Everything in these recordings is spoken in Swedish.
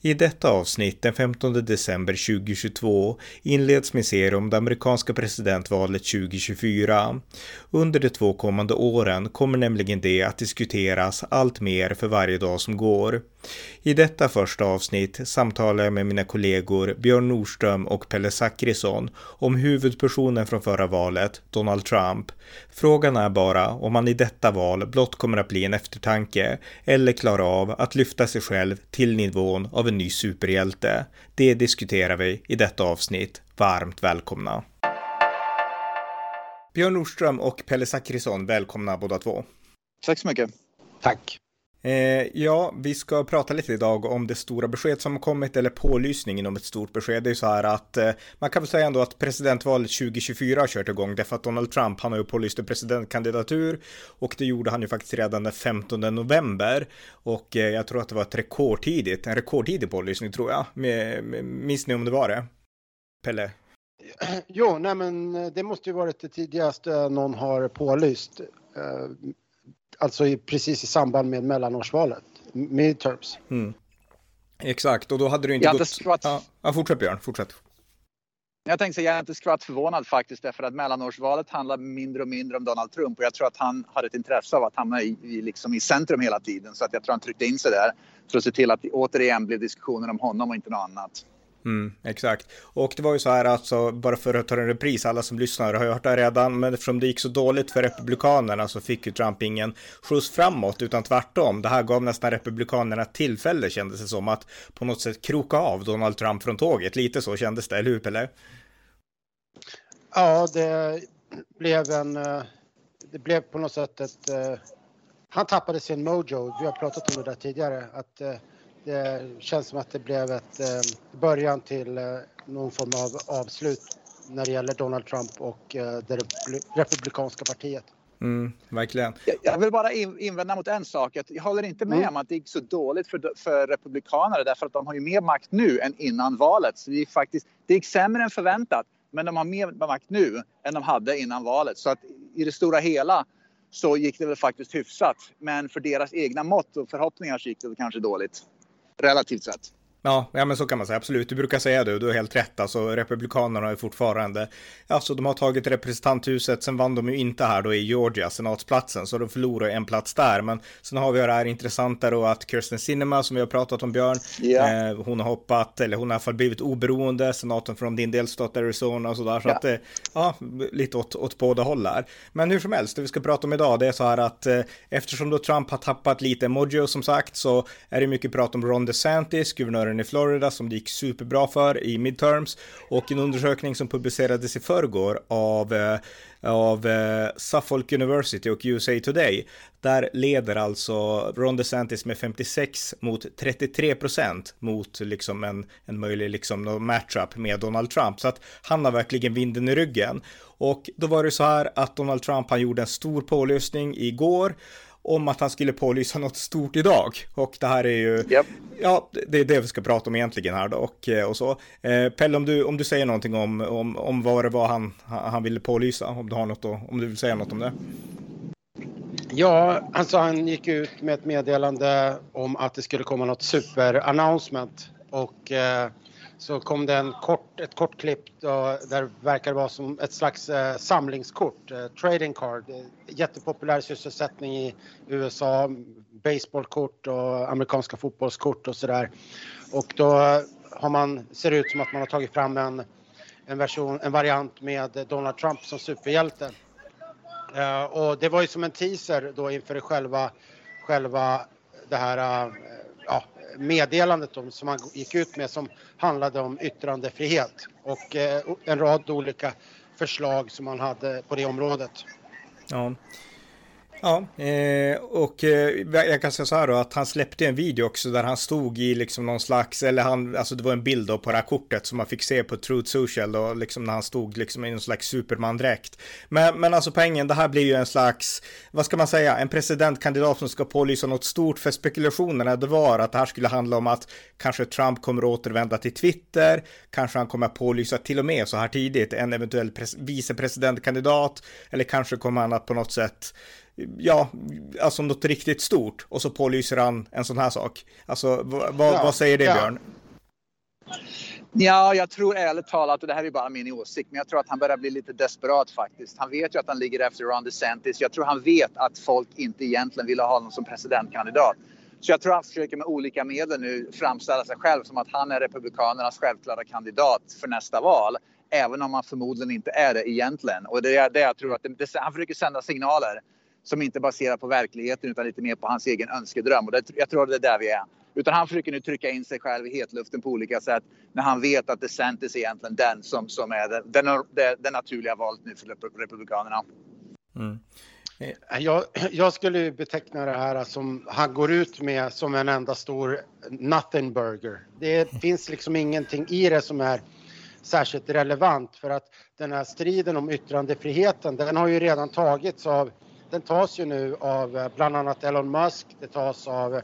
I detta avsnitt den 15 december 2022 inleds min serie om det amerikanska presidentvalet 2024. Under de två kommande åren kommer nämligen det att diskuteras allt mer för varje dag som går. I detta första avsnitt samtalar jag med mina kollegor Björn Nordström och Pelle Zackrisson om huvudpersonen från förra valet, Donald Trump. Frågan är bara om han i detta val blott kommer att bli en eftertanke eller klara av att lyfta sig själv till nivå nivån av en ny superhjälte. Det diskuterar vi i detta avsnitt. Varmt välkomna! Björn Nordström och Pelle Zackrisson, välkomna båda två. Tack så mycket. Tack. Eh, ja, vi ska prata lite idag om det stora besked som har kommit, eller pålysningen om ett stort besked. Det är ju så här att eh, man kan väl säga ändå att presidentvalet 2024 har kört igång, därför att Donald Trump, han har ju pålyst en presidentkandidatur och det gjorde han ju faktiskt redan den 15 november. Och eh, jag tror att det var ett rekordtidigt, en rekordtidig pålysning tror jag. minns ni om det var det? Pelle? Jo, nej men det måste ju varit det tidigaste någon har pålyst. Eh, Alltså i, precis i samband med mellanårsvalet, midterms. Mm. Exakt, och då hade du inte jag gått... Skvatt... Ja, ja, fortsätt Björn, fortsätt. Jag tänkte säga, jag är inte skvatt förvånad faktiskt därför att mellanårsvalet handlar mindre och mindre om Donald Trump och jag tror att han har ett intresse av att hamna i, i, liksom i centrum hela tiden så att jag tror han tryckte in sig där för att se till att det återigen blev diskussioner om honom och inte något annat. Mm, exakt. Och det var ju så här alltså, bara för att ta en repris, alla som lyssnar har ju hört det redan, men eftersom det gick så dåligt för Republikanerna så fick ju Trump ingen skjuts framåt, utan tvärtom. Det här gav nästan Republikanerna tillfälle, kändes det som, att på något sätt kroka av Donald Trump från tåget. Lite så kändes det, eller hur Pelle? Ja, det blev en... Eh, det blev på något sätt ett... Eh, han tappade sin mojo. Vi har pratat om det där tidigare. Att eh, det känns som att det blev ett eh, början till eh, någon form av avslut när det gäller Donald Trump och eh, det republikanska partiet. Mm, verkligen. Jag vill bara invända mot en sak. jag håller inte med mm. om att det gick så dåligt för, för republikanerna därför att de har ju mer makt nu än innan valet. Så det, är faktiskt, det gick sämre än förväntat. Men de har mer makt nu än de hade innan valet. Så att i det stora hela så gick det väl faktiskt hyfsat. Men för deras egna mått och förhoppningar så gick det kanske dåligt relativt sett. Ja, ja, men så kan man säga, absolut. Du brukar säga det, du har helt rätt. Alltså, Republikanerna är fortfarande, alltså de har tagit representanthuset, sen vann de ju inte här då i Georgia, senatsplatsen, så de förlorar en plats där. Men sen har vi det här intressanta då att Kirsten Sinema, som vi har pratat om Björn, yeah. eh, hon har hoppat, eller hon har i alla fall blivit oberoende, senaten från din delstat Arizona och sådär. Så yeah. att, eh, ja, lite åt, åt båda håll här. Men hur som helst, det vi ska prata om idag, det är så här att eh, eftersom då Trump har tappat lite mojo som sagt, så är det mycket prat om Ron DeSantis, guvernören i Florida som det gick superbra för i midterms och en undersökning som publicerades i förrgår av eh, av eh, Suffolk University och USA Today. Där leder alltså Ron DeSantis med 56 mot 33 procent mot liksom en, en möjlig liksom matchup med Donald Trump. Så att han har verkligen vinden i ryggen. Och då var det så här att Donald Trump han gjorde en stor pålösning igår om att han skulle pålysa något stort idag. Och det här är ju, yep. ja, det är det vi ska prata om egentligen här då och, eh, och så. Eh, Pelle, om du, om du säger någonting om, om, om vad det var han, han ville pålysa, om du har något då, om du vill säga något om det. Ja, alltså han gick ut med ett meddelande om att det skulle komma något super-announcement och eh, så kom det en kort, ett kort klipp då, där det verkar vara som ett slags eh, samlingskort, eh, trading card. Jättepopulär sysselsättning i USA, baseballkort och amerikanska fotbollskort och sådär. Och då har man, ser det ut som att man har tagit fram en, en, version, en variant med Donald Trump som superhjälte. Eh, och det var ju som en teaser då inför själva, själva det här eh, ja, meddelandet som han gick ut med som handlade om yttrandefrihet och eh, en rad olika förslag som man hade på det området. Ja. Ja, eh, och eh, jag kan säga så här då att han släppte en video också där han stod i liksom någon slags, eller han, alltså det var en bild då på det här kortet som man fick se på Truth Social då, liksom när han stod liksom i någon slags supermandräkt. Men, men alltså poängen, det här blir ju en slags, vad ska man säga, en presidentkandidat som ska pålysa något stort för spekulationerna det var att det här skulle handla om att kanske Trump kommer återvända till Twitter, kanske han kommer att pålysa till och med så här tidigt en eventuell vicepresidentkandidat, eller kanske kommer han att på något sätt ja, alltså något riktigt stort och så pålyser han en sån här sak. Alltså vad, ja, vad säger det ja. Björn? Ja, jag tror ärligt talat, och det här är bara min åsikt, men jag tror att han börjar bli lite desperat faktiskt. Han vet ju att han ligger efter Ron DeSantis. Jag tror han vet att folk inte egentligen vill ha honom som presidentkandidat. Så jag tror han försöker med olika medel nu framställa sig själv som att han är Republikanernas självklara kandidat för nästa val. Även om han förmodligen inte är det egentligen. Och det är det jag tror att det, det, han försöker sända signaler som inte baserar på verkligheten utan lite mer på hans egen önskedröm. Och det, jag tror det är där vi är. Utan han försöker nu trycka in sig själv i hetluften på olika sätt när han vet att DeSantis är egentligen den som, som är den, den, den naturliga valet nu för Republikanerna. Mm. Jag, jag, skulle beteckna det här som han går ut med som en enda stor nothing burger. Det finns liksom ingenting i det som är särskilt relevant för att den här striden om yttrandefriheten den har ju redan tagits av den tas ju nu av eh, bland annat Elon Musk, det tas av eh,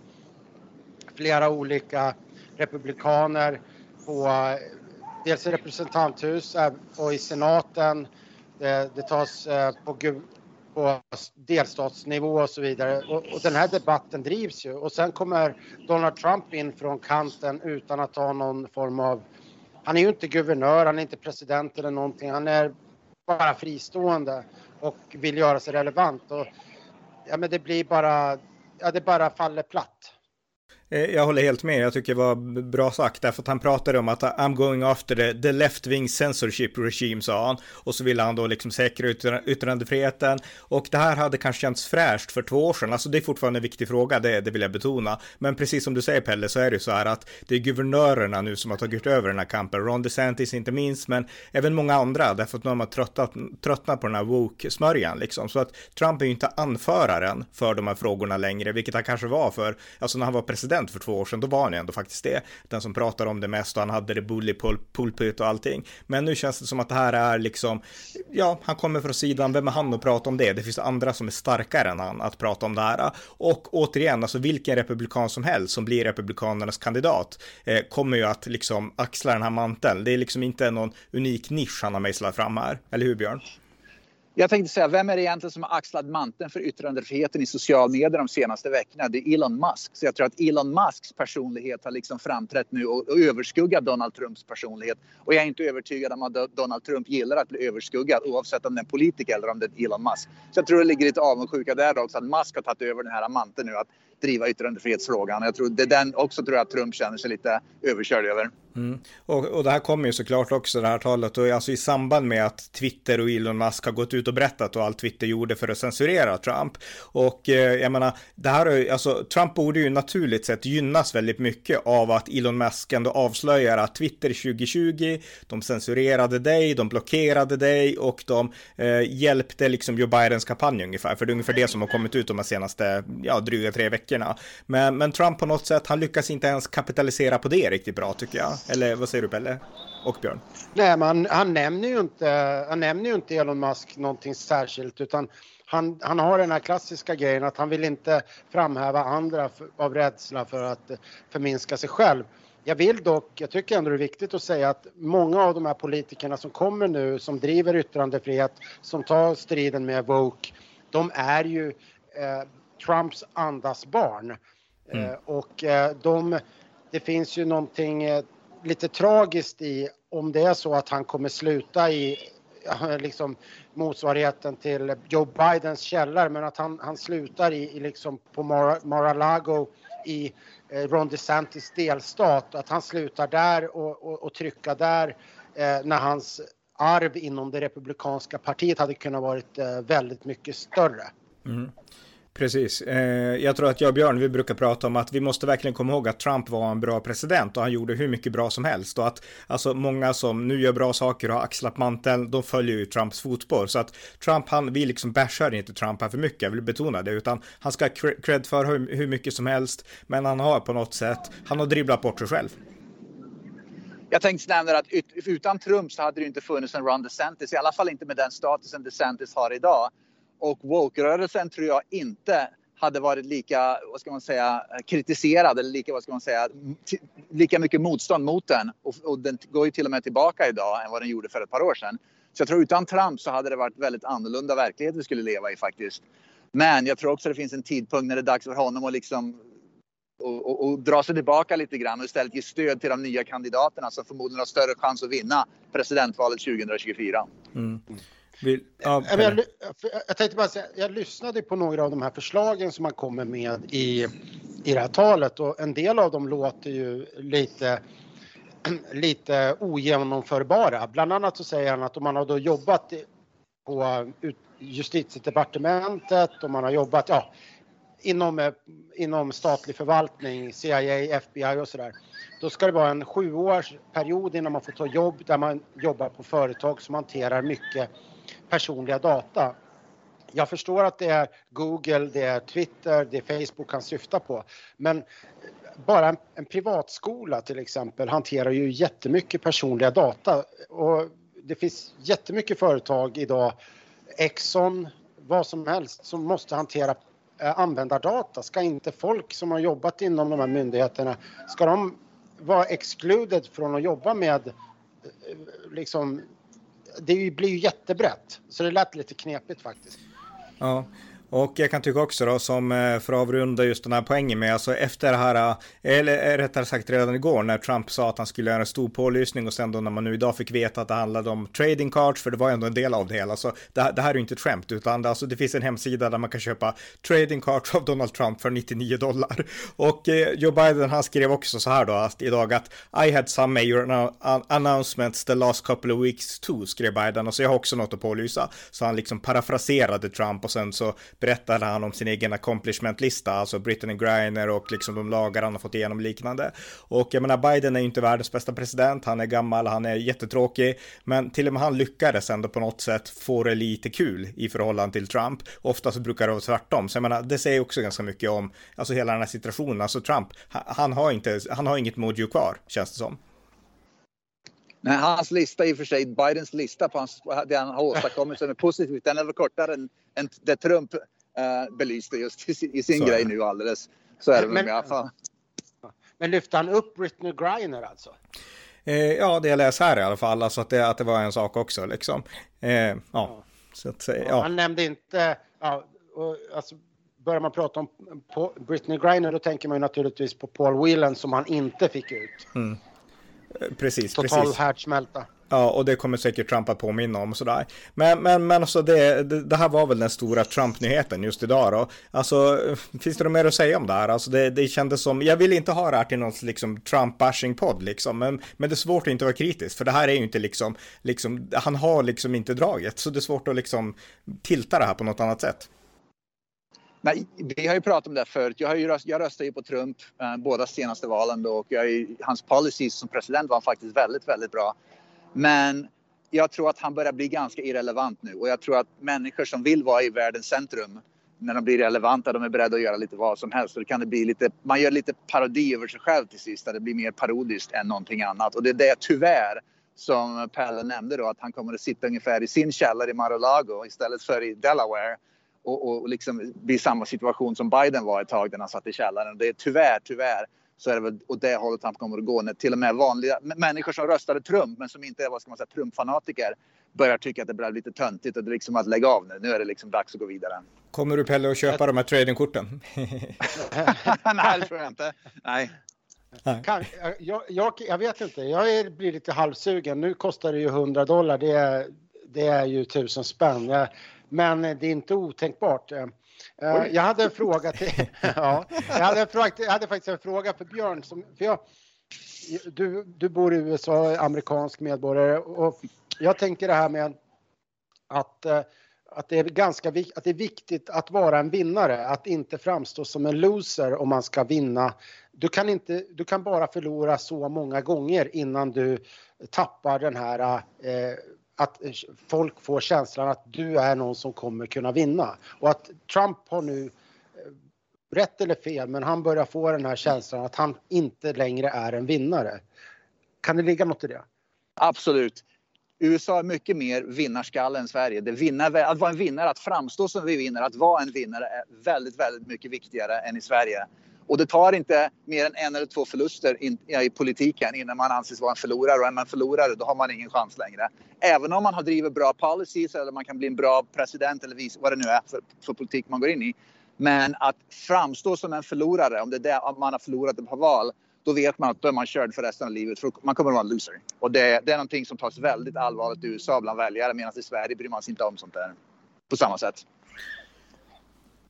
flera olika republikaner på eh, dels i representanthus och i senaten. Det, det tas på, på delstatsnivå och så vidare. Och, och, den här debatten drivs ju. Och sen kommer Donald Trump in från kanten utan att ha någon form av... Han är ju inte guvernör, han är inte president eller någonting. Han är bara fristående och vill göra sig relevant. Och, ja, men det blir bara, ja, det bara faller platt. Eh, jag håller helt med, jag tycker det var bra sagt, därför att han pratade om att I'm going after the, the left wing censorship regime, sa han. Och så ville han då liksom säkra yttrandefriheten. Och det här hade kanske känts fräscht för två år sedan, alltså det är fortfarande en viktig fråga, det, det vill jag betona. Men precis som du säger Pelle, så är det ju så här att det är guvernörerna nu som har tagit över den här kampen, Ron DeSantis inte minst, men även många andra, därför att nu har man tröttnat, tröttnat på den här woke-smörjan liksom. Så att Trump är ju inte anföraren för de här frågorna längre, vilket han kanske var för, alltså när han var president president för två år sedan, då var han ju ändå faktiskt det. Den som pratar om det mest och han hade det bully pulpit och allting. Men nu känns det som att det här är liksom, ja, han kommer från sidan, vem är han att prata om det? Det finns andra som är starkare än han att prata om det här. Och återigen, alltså vilken republikan som helst som blir republikanernas kandidat eh, kommer ju att liksom axla den här manteln. Det är liksom inte någon unik nisch han har mejslat fram här, eller hur Björn? Jag tänkte säga, vem är det egentligen som har axlat manteln för yttrandefriheten i sociala medier de senaste veckorna? Det är Elon Musk. Så jag tror att Elon Musks personlighet har liksom framträtt nu och, och överskuggat Donald Trumps personlighet. Och jag är inte övertygad om att Donald Trump gillar att bli överskuggad oavsett om det är en politiker eller om det är Elon Musk. Så jag tror det ligger lite avundsjuka där också att Musk har tagit över den här manteln nu att driva yttrandefrihetsfrågan. Jag tror det är den också tror jag att Trump känner sig lite överkörd över. Mm. Och, och det här kommer ju såklart också det här talet och alltså i samband med att Twitter och Elon Musk har gått ut och berättat och allt Twitter gjorde för att censurera Trump. Och eh, jag menar, det här är alltså Trump borde ju naturligt sett gynnas väldigt mycket av att Elon Musk ändå avslöjar att Twitter 2020, de censurerade dig, de blockerade dig och de eh, hjälpte liksom Joe Bidens kampanj ungefär. För det är ungefär det som har kommit ut de här senaste, ja, dryga tre veckorna. Men, men Trump på något sätt, han lyckas inte ens kapitalisera på det riktigt bra tycker jag. Eller vad säger du Pelle? Och Björn? Nej, men han nämner ju inte, han nämner ju inte Elon Musk någonting särskilt utan han, han har den här klassiska grejen att han vill inte framhäva andra för, av rädsla för att förminska sig själv. Jag vill dock, jag tycker ändå det är viktigt att säga att många av de här politikerna som kommer nu, som driver yttrandefrihet, som tar striden med Woke, de är ju eh, Trumps andas barn. Mm. Eh, och eh, de, det finns ju någonting eh, lite tragiskt i om det är så att han kommer sluta i liksom motsvarigheten till Joe Bidens källare men att han, han slutar i, i liksom på Mar-a-Lago i eh, Ron DeSantis delstat. Att han slutar där och, och, och trycka där eh, när hans arv inom det republikanska partiet hade kunnat varit eh, väldigt mycket större. Mm. Precis. Eh, jag tror att jag och Björn, vi brukar prata om att vi måste verkligen komma ihåg att Trump var en bra president och han gjorde hur mycket bra som helst och att alltså många som nu gör bra saker och har axlat manteln, de följer ju Trumps fotspår. Så att Trump, han, vi liksom bashar inte Trump här för mycket, jag vill betona det, utan han ska ha cred för hur, hur mycket som helst, men han har på något sätt, han har dribblat bort sig själv. Jag tänkte nämna att utan Trump så hade det inte funnits en Ron DeSantis, i alla fall inte med den statusen DeSantis har idag. Och woke-rörelsen tror jag inte hade varit lika, vad ska man säga, kritiserad eller lika, vad ska man säga, lika mycket motstånd mot den. Och, och, den går ju till och med tillbaka idag än vad den gjorde för ett par år sedan. Så jag tror utan Trump så hade det varit väldigt annorlunda verklighet vi skulle leva i faktiskt. Men jag tror också det finns en tidpunkt när det är dags för honom att liksom och, och, och, dra sig tillbaka lite grann och istället ge stöd till de nya kandidaterna som förmodligen har större chans att vinna presidentvalet 2024. Mm. Vill, ja, jag, jag, tänkte bara säga, jag lyssnade på några av de här förslagen som man kommer med i, i det här talet och en del av dem låter ju lite lite ogenomförbara. Bland annat så säger han att om man har då jobbat på justitiedepartementet och man har jobbat ja, inom, eh, inom statlig förvaltning, CIA, FBI och sådär. Då ska det vara en sjuårsperiod innan man får ta jobb där man jobbar på företag som hanterar mycket personliga data. Jag förstår att det är Google, det är Twitter, det är Facebook han syftar på. Men bara en, en privatskola till exempel hanterar ju jättemycket personliga data. Och det finns jättemycket företag idag, Exxon, vad som helst, som måste hantera eh, användardata. Ska inte folk som har jobbat inom de här myndigheterna, ska de vara excluded från att jobba med eh, liksom det blir ju jättebrett. Så det lät lite knepigt faktiskt. Ja, och jag kan tycka också då som eh, för att avrunda just den här poängen med alltså efter det här, eh, eller eh, rättare sagt redan igår när Trump sa att han skulle göra en stor pålysning och sen då när man nu idag fick veta att det handlade om trading cards, för det var ändå en del av det hela. Så det, det här är ju inte ett skämt, utan det, alltså, det finns en hemsida där man kan köpa trading cards av Donald Trump för 99 dollar. Och eh, Joe Biden han skrev också så här då att, idag att I had some major announcements the last couple of weeks too, skrev Biden. Och så jag har också något att pålysa. Så han liksom parafraserade Trump och sen så berättade han om sin egen accomplishment-lista, alltså Brittany Griner och liksom de lagar han har fått igenom liknande. Och jag menar, Biden är ju inte världens bästa president, han är gammal, han är jättetråkig, men till och med han lyckades ändå på något sätt få det lite kul i förhållande till Trump. Ofta så brukar det vara tvärtom, så jag menar, det säger också ganska mycket om, alltså hela den här situationen, alltså Trump, han har inte, han har inget mojo kvar, känns det som. Nej, hans lista i och för sig, Bidens lista på hans, det han har åstadkommit som är positivt, den är väl kortare än, än det Trump uh, belyste just i, i sin så. grej nu alldeles. Så är det men, i alla fall. Men lyfte han upp Britney Griner alltså? Eh, ja, det jag läser här i alla fall, alltså att det, att det var en sak också liksom. Eh, ja, ja. Så att, ja. Han nämnde inte, ja, och, alltså, börjar man prata om Britney Griner då tänker man ju naturligtvis på Paul Whelan som han inte fick ut. Mm. Eh, precis, Total precis. härdsmälta. Ja, och det kommer säkert Trump att påminna om och sådär. Men, men, men alltså det, det, det här var väl den stora Trump-nyheten just idag då. Alltså, finns det något mer att säga om det här? Alltså det, det kändes som, jag vill inte ha det här till någon liksom Trump-bashing-podd liksom, men, men det är svårt att inte vara kritisk, för det här är ju inte liksom, liksom, han har liksom inte draget, så det är svårt att liksom tilta det här på något annat sätt. Nej, vi har ju pratat om det förut. Jag, har ju röst, jag röstade ju på Trump eh, båda senaste valen då och jag, hans policies som president var faktiskt väldigt, väldigt bra. Men jag tror att han börjar bli ganska irrelevant nu och jag tror att människor som vill vara i världens centrum när de blir relevanta, de är beredda att göra lite vad som helst. Och det kan det bli lite, man gör lite parodi över sig själv till sist, där det blir mer parodiskt än någonting annat. Och det är det tyvärr som Pelle nämnde då, att han kommer att sitta ungefär i sin källare i Mar-a-Lago istället för i Delaware och, och liksom bli samma situation som Biden var ett tag när han satt i källaren. Det är tyvärr, tyvärr så är det väl åt det hållet han kommer att gå när till och med vanliga människor som röstade Trump men som inte är vad ska man säga, Trump-fanatiker börjar tycka att det blir lite töntigt och det är liksom att lägga av nu. Nu är det liksom dags att gå vidare. Kommer du Pelle att köpa de här tradingkorten? Nej, det tror jag inte. Nej. Kan, jag, jag, jag, vet inte, jag är, blir lite halvsugen. Nu kostar det ju 100 dollar, det är, det är ju tusen spänn. Men det är inte otänkbart. Uh, jag hade en fråga till, ja, jag hade, en fråga, jag hade faktiskt en fråga för Björn. Som, för jag, du, du bor i USA, amerikansk medborgare och jag tänker det här med att uh, att det är ganska att det är viktigt att vara en vinnare, att inte framstå som en loser om man ska vinna. Du kan, inte, du kan bara förlora så många gånger innan du tappar den här eh, att folk får känslan att du är någon som kommer kunna vinna. Och att Trump har nu, eh, rätt eller fel, men han börjar få den här känslan att han inte längre är en vinnare. Kan det ligga något i det? Absolut. USA är mycket mer vinnarskalle än Sverige. Det vinnar, att vara en vinnare, att framstå som vi vinner, att vara en vinnare är väldigt, väldigt mycket viktigare än i Sverige. Och det tar inte mer än en eller två förluster in, i politiken innan man anses vara en förlorare. Och är man förlorare då har man ingen chans längre. Även om man har drivit bra policies eller man kan bli en bra president eller vis, vad det nu är för, för politik man går in i. Men att framstå som en förlorare, om det är det, man har förlorat ett par val, då vet man att då är man körd för resten av livet. För man kommer att vara en loser. Och det, det är någonting som tas väldigt allvarligt i USA bland väljare medan i Sverige bryr man sig inte om sånt där på samma sätt.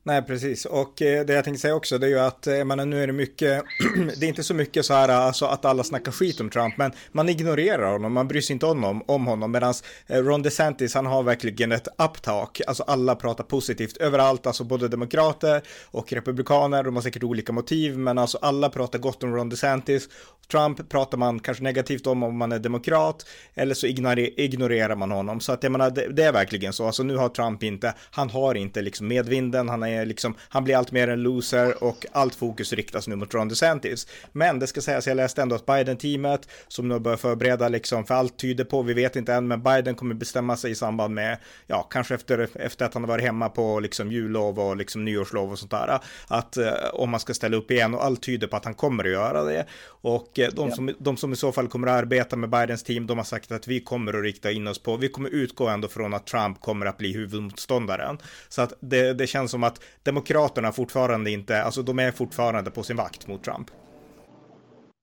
Nej, precis. Och eh, det jag tänkte säga också, det är ju att, eh, jag menar, nu är det mycket, det är inte så mycket så här eh, alltså, att alla snackar skit om Trump, men man ignorerar honom, man bryr sig inte om honom, om honom medan Ron DeSantis, han har verkligen ett uptalk, alltså alla pratar positivt överallt, alltså både demokrater och republikaner, de har säkert olika motiv, men alltså alla pratar gott om Ron DeSantis. Trump pratar man kanske negativt om om man är demokrat, eller så ignorerar man honom, så att jag menar, det, det är verkligen så, alltså nu har Trump inte, han har inte liksom medvinden, han är är liksom, han blir allt mer en loser och allt fokus riktas nu mot Ron DeSantis. Men det ska sägas, jag läste ändå att Biden-teamet som nu börjar förbereda liksom, för allt tyder på, vi vet inte än, men Biden kommer bestämma sig i samband med, ja, kanske efter, efter att han har varit hemma på liksom jullov och liksom nyårslov och sånt där, att eh, om man ska ställa upp igen och allt tyder på att han kommer att göra det. Och eh, de, ja. som, de som i så fall kommer att arbeta med Bidens team, de har sagt att vi kommer att rikta in oss på, vi kommer utgå ändå från att Trump kommer att bli huvudmotståndaren. Så att det, det känns som att Demokraterna fortfarande inte, alltså de är fortfarande på sin vakt mot Trump.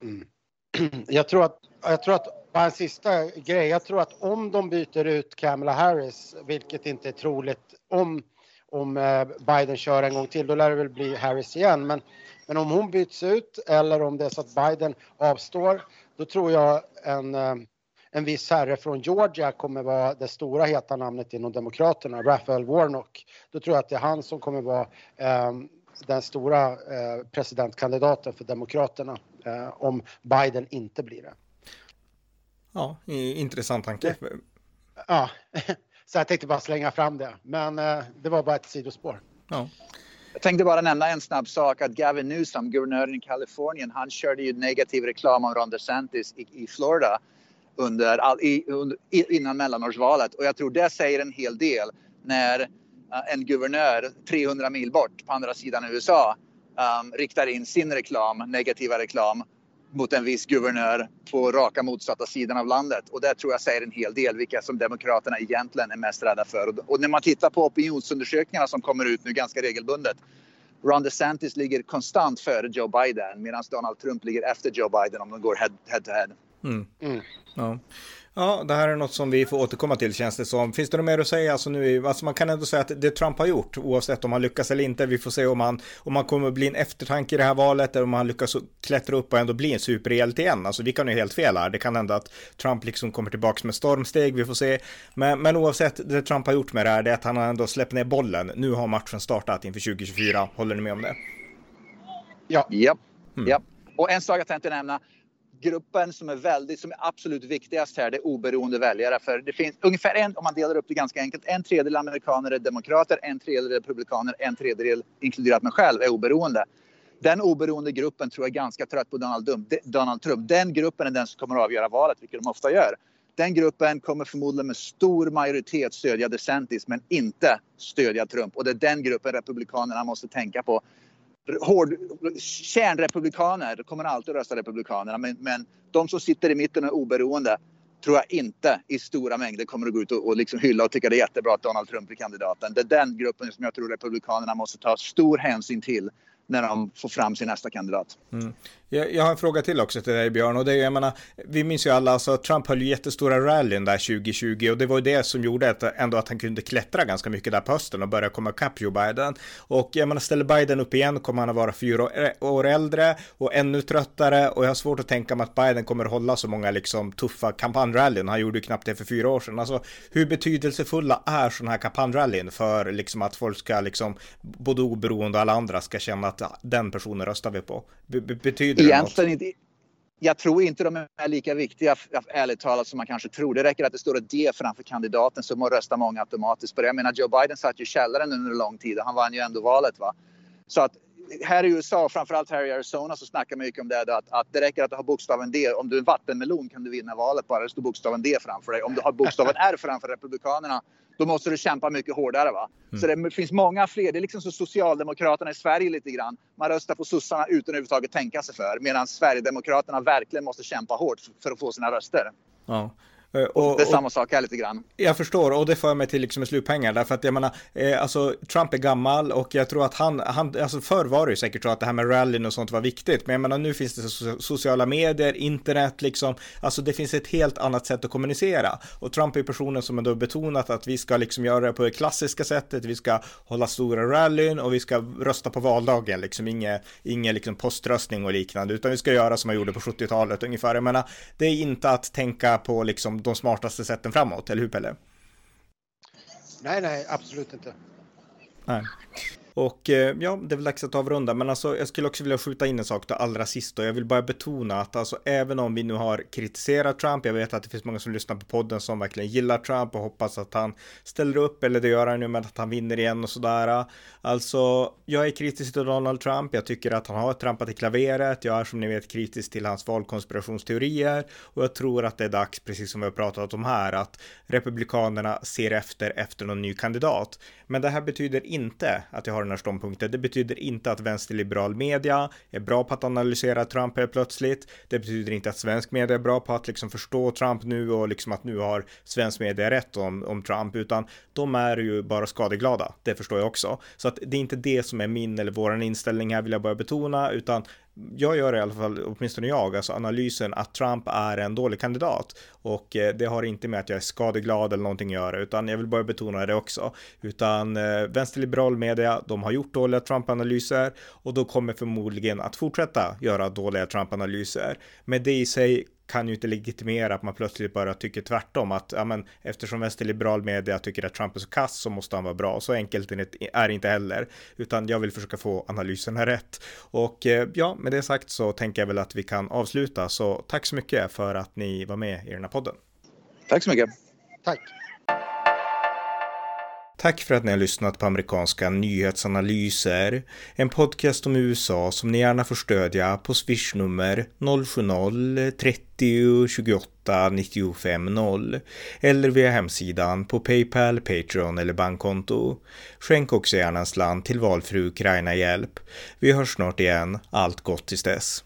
Mm. Jag tror att, jag tror att, bara en sista grej, jag tror att om de byter ut Kamala Harris, vilket inte är troligt, om, om eh, Biden kör en gång till, då lär det väl bli Harris igen, men, men om hon byts ut eller om det är så att Biden avstår, då tror jag en eh, en viss herre från Georgia kommer vara det stora heta namnet inom Demokraterna, Raphael Warnock. Då tror jag att det är han som kommer vara eh, den stora eh, presidentkandidaten för Demokraterna eh, om Biden inte blir det. Ja, intressant tanke. Ja, så jag tänkte bara slänga fram det, men det var bara ett sidospår. Ja. Jag tänkte bara nämna en snabb sak att Gavin Newsom, guvernören i Kalifornien, han körde ju negativ reklam om Ron DeSantis i, i Florida under, all, i, under, innan mellanårsvalet. Och jag tror det säger en hel del när uh, en guvernör 300 mil bort på andra sidan USA um, riktar in sin reklam, negativa reklam mot en viss guvernör på raka motsatta sidan av landet. Och det tror jag säger en hel del vilka som Demokraterna egentligen är mest rädda för. Och, när man tittar på opinionsundersökningarna som kommer ut nu ganska regelbundet Ron DeSantis ligger konstant före Joe Biden medan Donald Trump ligger efter Joe Biden om de går head, head to head. Mm. Mm. Ja. Ja, det här är något som vi får återkomma till känns det som. Finns det något mer att säga? Alltså, nu, alltså man kan ändå säga att det Trump har gjort, oavsett om han lyckas eller inte, vi får se om han, om han kommer att bli en eftertanke i det här valet, eller om han lyckas klättra upp och ändå bli en superhjälte igen. Alltså vi kan ju helt fel här, det kan hända att Trump liksom kommer tillbaka med stormsteg, vi får se. Men, men oavsett, det Trump har gjort med det här, det är att han har ändå släppt ner bollen. Nu har matchen startat inför 2024, håller ni med om det? Ja. Ja. Mm. ja. Och en sak jag tänkte nämna, gruppen som är väldigt, som är absolut viktigast här, det är oberoende väljare. För det finns ungefär en, om man delar upp det ganska enkelt, en tredjedel amerikaner är demokrater, en tredjedel republikaner, en tredjedel, inkluderat mig själv, är oberoende. Den oberoende gruppen tror jag är ganska trött på Donald, Trump. Den gruppen är den som kommer att avgöra valet, vilket de ofta gör. Den gruppen kommer förmodligen med stor majoritet stödja DeSantis men inte stödja Trump. Och det är den gruppen republikanerna måste tänka på hård, kärnrepublikaner kommer alltid rösta republikanerna men, men de som sitter i mitten och är oberoende tror jag inte i stora mängder kommer att gå ut och, och liksom hylla och tycka det är jättebra att Donald Trump är kandidaten. Det är den gruppen som jag tror republikanerna måste ta stor hänsyn till när de får fram sin nästa kandidat. Mm. Jag, jag, har en fråga till också till dig Björn och det är, jag menar, vi minns ju alla, alltså Trump höll ju jättestora rallyn där 2020 och det var ju det som gjorde att, ändå att han kunde klättra ganska mycket där på hösten och börja komma ikapp Joe Biden. Och jag menar, ställer Biden upp igen kommer han att vara fyra eh, år äldre och ännu tröttare och jag har svårt att tänka mig att Biden kommer att hålla så många liksom tuffa kampanjrallyn. Han gjorde ju knappt det för fyra år sedan. Alltså hur betydelsefulla är sådana här kampanjrallyn för liksom att folk ska liksom både oberoende och alla andra ska känna att den personen röstar vi på? Be betyder Egentligen inte. Jag tror inte de är lika viktiga, ärligt talat, som man kanske tror. Det räcker att det står ett D framför kandidaten så röstar många automatiskt på det. Jag menar, Joe Biden satt ju i källaren under lång tid och han vann ju ändå valet. Va? Så att här i USA, framförallt här i Arizona, så snackar man mycket om det att, att det räcker att du har bokstaven D. Om du är en vattenmelon kan du vinna valet bara det står bokstaven D framför dig. Om du har bokstaven R framför Republikanerna då måste du kämpa mycket hårdare. Va? Mm. Så det finns många fler. Det är liksom som Socialdemokraterna i Sverige lite grann. Man röstar på sossarna utan att överhuvudtaget tänka sig för. Medan Sverigedemokraterna verkligen måste kämpa hårt för att få sina röster. Ja. Eh, och, det är samma sak här lite grann. Jag förstår och det för mig till liksom slutpengar därför att jag menar, eh, alltså Trump är gammal och jag tror att han, han alltså förr var det ju säkert så att det här med rallyn och sånt var viktigt, men jag menar nu finns det sociala medier, internet liksom, alltså det finns ett helt annat sätt att kommunicera och Trump är personen som ändå betonat att vi ska liksom göra det på det klassiska sättet, vi ska hålla stora rallyn och vi ska rösta på valdagen, liksom ingen, ingen liksom poströstning och liknande, utan vi ska göra som man gjorde på 70-talet ungefär. Jag menar, det är inte att tänka på liksom de smartaste sätten framåt, eller hur Pelle? Nej, nej, absolut inte. Nej. Och eh, ja, det är väl dags att avrunda, men alltså jag skulle också vilja skjuta in en sak då allra sist och jag vill bara betona att alltså även om vi nu har kritiserat Trump, jag vet att det finns många som lyssnar på podden som verkligen gillar Trump och hoppas att han ställer upp, eller det gör han nu med att han vinner igen och sådär. Alltså, jag är kritisk till Donald Trump, jag tycker att han har trampat i klaveret, jag är som ni vet kritisk till hans valkonspirationsteorier och jag tror att det är dags, precis som vi har pratat om här, att Republikanerna ser efter efter någon ny kandidat. Men det här betyder inte att jag har den här ståndpunkten. Det betyder inte att vänsterliberal media är bra på att analysera Trump helt plötsligt. Det betyder inte att svensk media är bra på att liksom förstå Trump nu och liksom att nu har svensk media rätt om, om Trump, utan de är ju bara skadeglada. Det förstår jag också. Så att det är inte det som är min eller våran inställning här vill jag bara betona, utan jag gör i alla fall, åtminstone jag, alltså analysen att Trump är en dålig kandidat. Och eh, det har inte med att jag är skadeglad eller någonting att göra, utan jag vill bara betona det också. Utan eh, vänsterliberal media, de har gjort dåliga Trump-analyser och de kommer förmodligen att fortsätta göra dåliga Trump-analyser. Men det i sig kan ju inte legitimera att man plötsligt bara tycker tvärtom att ja, men, eftersom vänsterliberal media tycker att Trump är så kass så måste han vara bra. Så enkelt är det inte heller, utan jag vill försöka få analyserna rätt. Och eh, ja, med det sagt så tänker jag väl att vi kan avsluta. Så tack så mycket för att ni var med i den här podden. Tack så mycket. Tack. Tack för att ni har lyssnat på amerikanska nyhetsanalyser, en podcast om USA som ni gärna får stödja på swishnummer 070-30 28 95 0 eller via hemsidan på Paypal, Patreon eller bankkonto. Skänk också gärna en slant till valfri Ukraina-hjälp. Vi hörs snart igen. Allt gott tills dess.